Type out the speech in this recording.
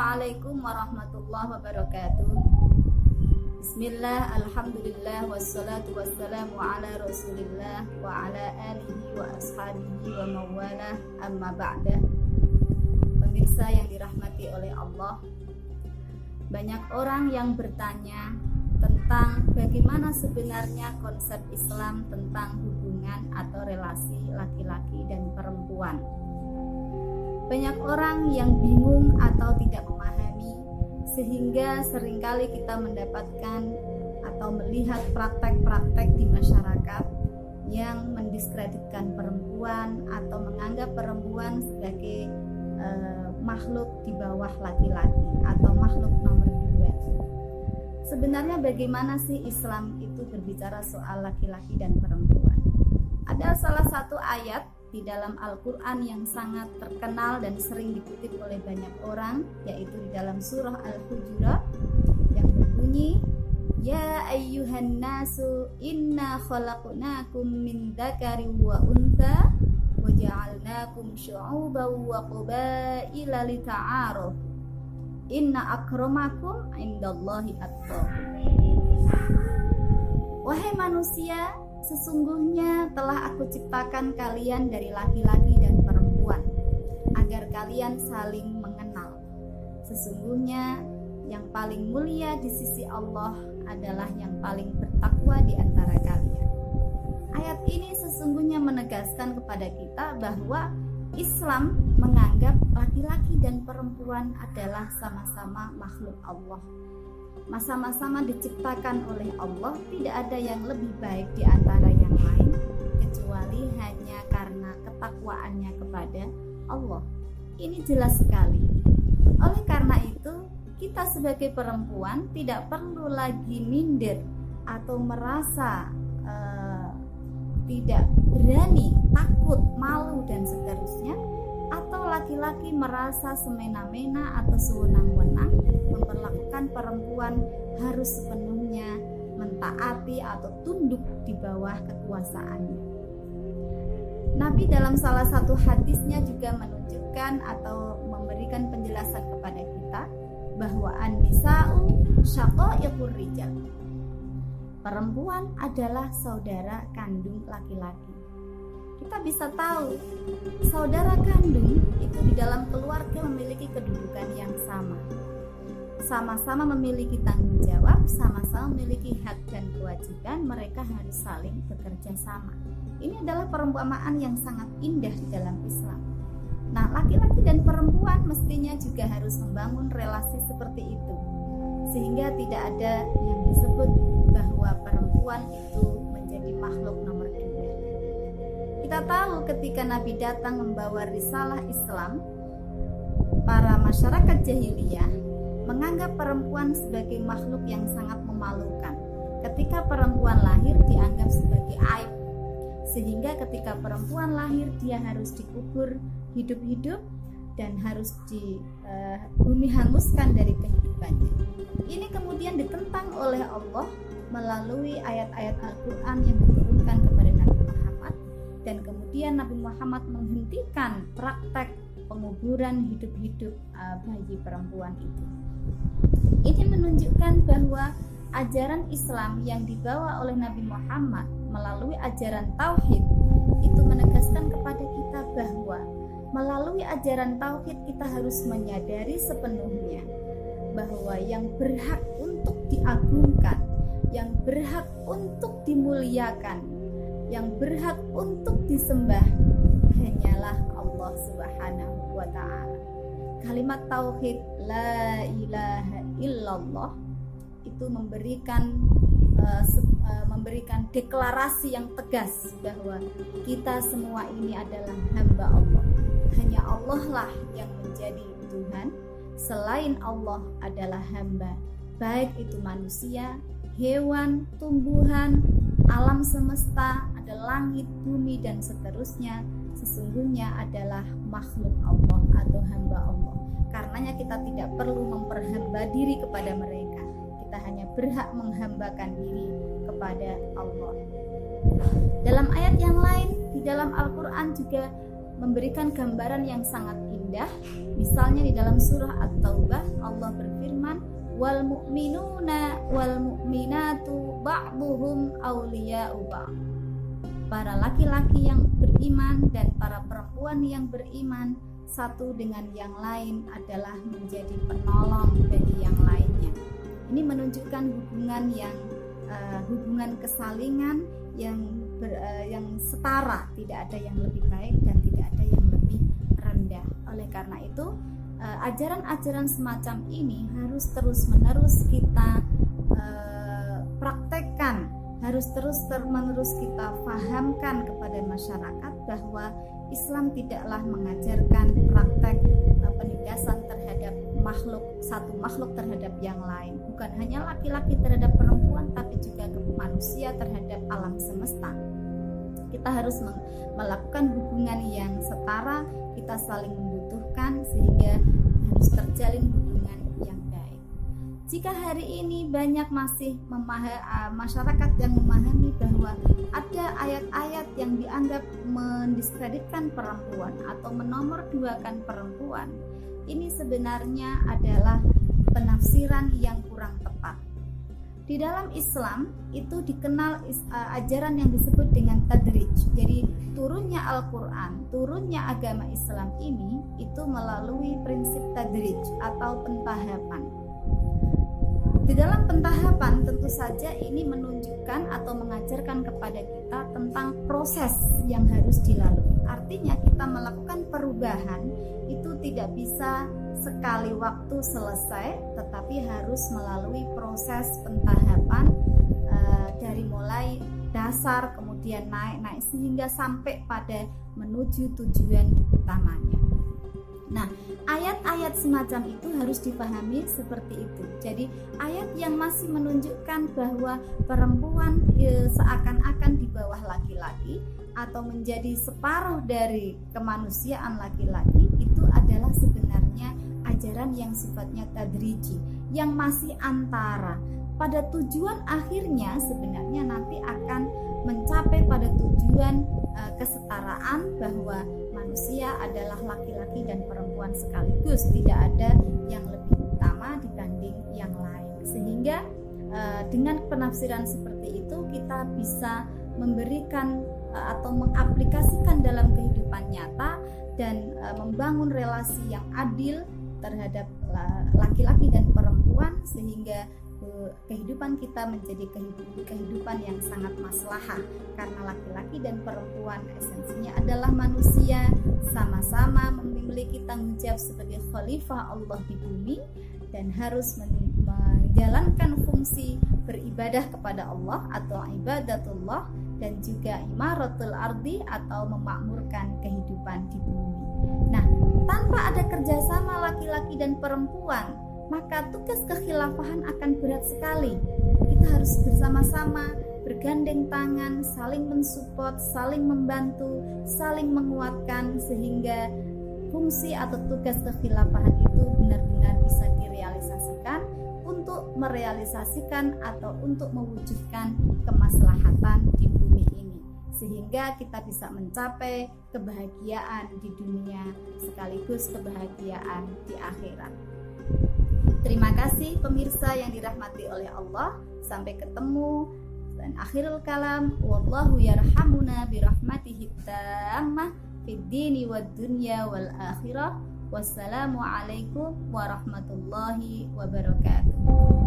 Assalamualaikum warahmatullahi wabarakatuh. Bismillah, Alhamdulillah, wassalatu wassalamu ala rasulillah wa ala alihi wa ashabihi wa mawalah amma ba'da. Pemirsa yang dirahmati oleh Allah Banyak orang yang bertanya tentang bagaimana sebenarnya konsep Islam tentang hubungan atau relasi laki-laki dan perempuan. Banyak orang yang bingung atau tidak memahami, sehingga sering kali kita mendapatkan atau melihat praktek-praktek di masyarakat yang mendiskreditkan perempuan atau menganggap perempuan sebagai uh, makhluk di bawah laki-laki atau makhluk nomor dua sebenarnya bagaimana sih Islam itu berbicara soal laki-laki dan perempuan? Ada salah satu ayat di dalam Al-Quran yang sangat terkenal dan sering dikutip oleh banyak orang yaitu di dalam surah Al-Hujurat yang berbunyi Ya ayyuhan nasu inna khalaqnakum min dzakari wa untha wa ja'alnakum syu'uban wa qabaila lita'arafu Inna akromakum indallahi atqakum. Wahai manusia, sesungguhnya telah aku ciptakan kalian dari laki-laki dan perempuan agar kalian saling mengenal. Sesungguhnya yang paling mulia di sisi Allah adalah yang paling bertakwa di antara kalian. Ayat ini sesungguhnya menegaskan kepada kita bahwa Islam menganggap laki-laki dan perempuan adalah sama-sama makhluk Allah. Sama-sama diciptakan oleh Allah, tidak ada yang lebih baik di antara yang lain kecuali hanya karena ketakwaannya kepada Allah. Ini jelas sekali. Oleh karena itu, kita sebagai perempuan tidak perlu lagi minder atau merasa uh, tidak berani, takut, malu dan seterusnya atau laki-laki merasa semena-mena atau sewenang-wenang memperlakukan perempuan harus sepenuhnya mentaati atau tunduk di bawah kekuasaannya. Nabi dalam salah satu hadisnya juga menunjukkan atau memberikan penjelasan kepada kita bahwa an-nisa'u syaqa'iqur rijal. Perempuan adalah saudara kandung laki-laki kita bisa tahu saudara kandung itu di dalam Sama-sama memiliki tanggung jawab, sama-sama memiliki hak dan kewajiban, mereka harus saling bekerja sama. Ini adalah perumpamaan yang sangat indah di dalam Islam. Nah, laki-laki dan perempuan mestinya juga harus membangun relasi seperti itu. Sehingga tidak ada yang disebut bahwa perempuan itu menjadi makhluk nomor kita tahu ketika Nabi datang membawa risalah Islam, para masyarakat jahiliyah menganggap perempuan sebagai makhluk yang sangat memalukan. Ketika perempuan lahir dianggap sebagai aib, sehingga ketika perempuan lahir dia harus dikubur hidup-hidup dan harus di uh, bumi hanguskan dari kehidupannya. Ini kemudian ditentang oleh Allah melalui ayat-ayat Al-Quran yang diturunkan kepada Nabi dan kemudian Nabi Muhammad menghentikan praktek penguburan hidup-hidup uh, bayi perempuan itu. Ini menunjukkan bahwa ajaran Islam yang dibawa oleh Nabi Muhammad melalui ajaran tauhid itu menegaskan kepada kita bahwa melalui ajaran tauhid kita harus menyadari sepenuhnya bahwa yang berhak untuk diagungkan, yang berhak untuk dimuliakan yang berhak untuk disembah hanyalah Allah Subhanahu wa taala. Kalimat tauhid la ilaha illallah itu memberikan uh, uh, memberikan deklarasi yang tegas bahwa kita semua ini adalah hamba Allah. Hanya Allah lah yang menjadi Tuhan, selain Allah adalah hamba, baik itu manusia, hewan, tumbuhan, alam semesta, ada langit, bumi, dan seterusnya, sesungguhnya adalah makhluk Allah atau hamba Allah. Karenanya kita tidak perlu memperhamba diri kepada mereka. Kita hanya berhak menghambakan diri kepada Allah. Dalam ayat yang lain di dalam Al-Quran juga memberikan gambaran yang sangat indah. Misalnya di dalam surah At-Taubah Allah berfirman, "Wal mu'minuna wal mu'minatu ba'dhum awliya'u ba'd." Para laki-laki yang beriman dan para perempuan yang beriman satu dengan yang lain adalah menjadi penolong bagi yang lainnya. Ini menunjukkan hubungan yang uh, hubungan kesalingan yang ber, uh, yang setara, tidak ada yang lebih baik dan tidak ada yang lebih rendah. Oleh karena itu, uh, ajaran-ajaran semacam ini harus terus-menerus kita uh, praktekkan, harus terus-menerus kita fahamkan kepada masyarakat bahwa Islam tidaklah mengajarkan praktek uh, penindasan terhadap makhluk satu makhluk terhadap yang lain. Bukan hanya laki-laki terhadap perempuan tapi juga manusia terhadap alam semesta. Kita harus melakukan hubungan yang setara kita saling membutuhkan sehingga harus terjalin jika hari ini banyak masih masyarakat yang memahami bahwa ada ayat-ayat yang dianggap mendiskreditkan perempuan atau menomorduakan perempuan, ini sebenarnya adalah penafsiran yang kurang tepat. Di dalam Islam itu dikenal ajaran yang disebut dengan tadrij. Jadi turunnya Al-Qur'an, turunnya agama Islam ini itu melalui prinsip tadrij atau pentahapan di dalam pentahapan tentu saja ini menunjukkan atau mengajarkan kepada kita tentang proses yang harus dilalui. Artinya kita melakukan perubahan itu tidak bisa sekali waktu selesai, tetapi harus melalui proses pentahapan e, dari mulai dasar kemudian naik-naik sehingga sampai pada menuju tujuan utamanya. Nah, ayat-ayat semacam itu harus dipahami seperti itu. Jadi, ayat yang masih menunjukkan bahwa perempuan e, seakan-akan di bawah laki-laki atau menjadi separuh dari kemanusiaan laki-laki itu adalah sebenarnya ajaran yang sifatnya tadriji, yang masih antara pada tujuan akhirnya sebenarnya nanti akan mencapai pada tujuan e, kesetaraan bahwa manusia adalah laki-laki dan perempuan sekaligus, tidak ada yang lebih utama dibanding yang lain. Sehingga uh, dengan penafsiran seperti itu kita bisa memberikan uh, atau mengaplikasikan dalam kehidupan nyata dan uh, membangun relasi yang adil terhadap laki-laki dan perempuan sehingga kehidupan kita menjadi kehidupan yang sangat maslahah karena laki-laki dan perempuan esensinya adalah manusia sama-sama memiliki tanggung jawab sebagai khalifah Allah di bumi dan harus menjalankan fungsi beribadah kepada Allah atau ibadatullah dan juga imaratul ardi atau memakmurkan kehidupan di bumi. Nah, tanpa ada kerjasama laki-laki dan perempuan, maka tugas kekhilafahan akan berat sekali. Kita harus bersama-sama bergandeng tangan, saling mensupport, saling membantu, saling menguatkan sehingga fungsi atau tugas kekhilafahan itu benar-benar bisa direalisasikan untuk merealisasikan atau untuk mewujudkan kemaslahatan di bumi ini sehingga kita bisa mencapai kebahagiaan di dunia sekaligus kebahagiaan di akhirat. Terima kasih pemirsa yang dirahmati oleh Allah. Sampai ketemu dan akhirul kalam wallahu yarhamuna birahmatihi tammah fid dini wad dunya wal akhirah. Wassalamualaikum warahmatullahi wabarakatuh.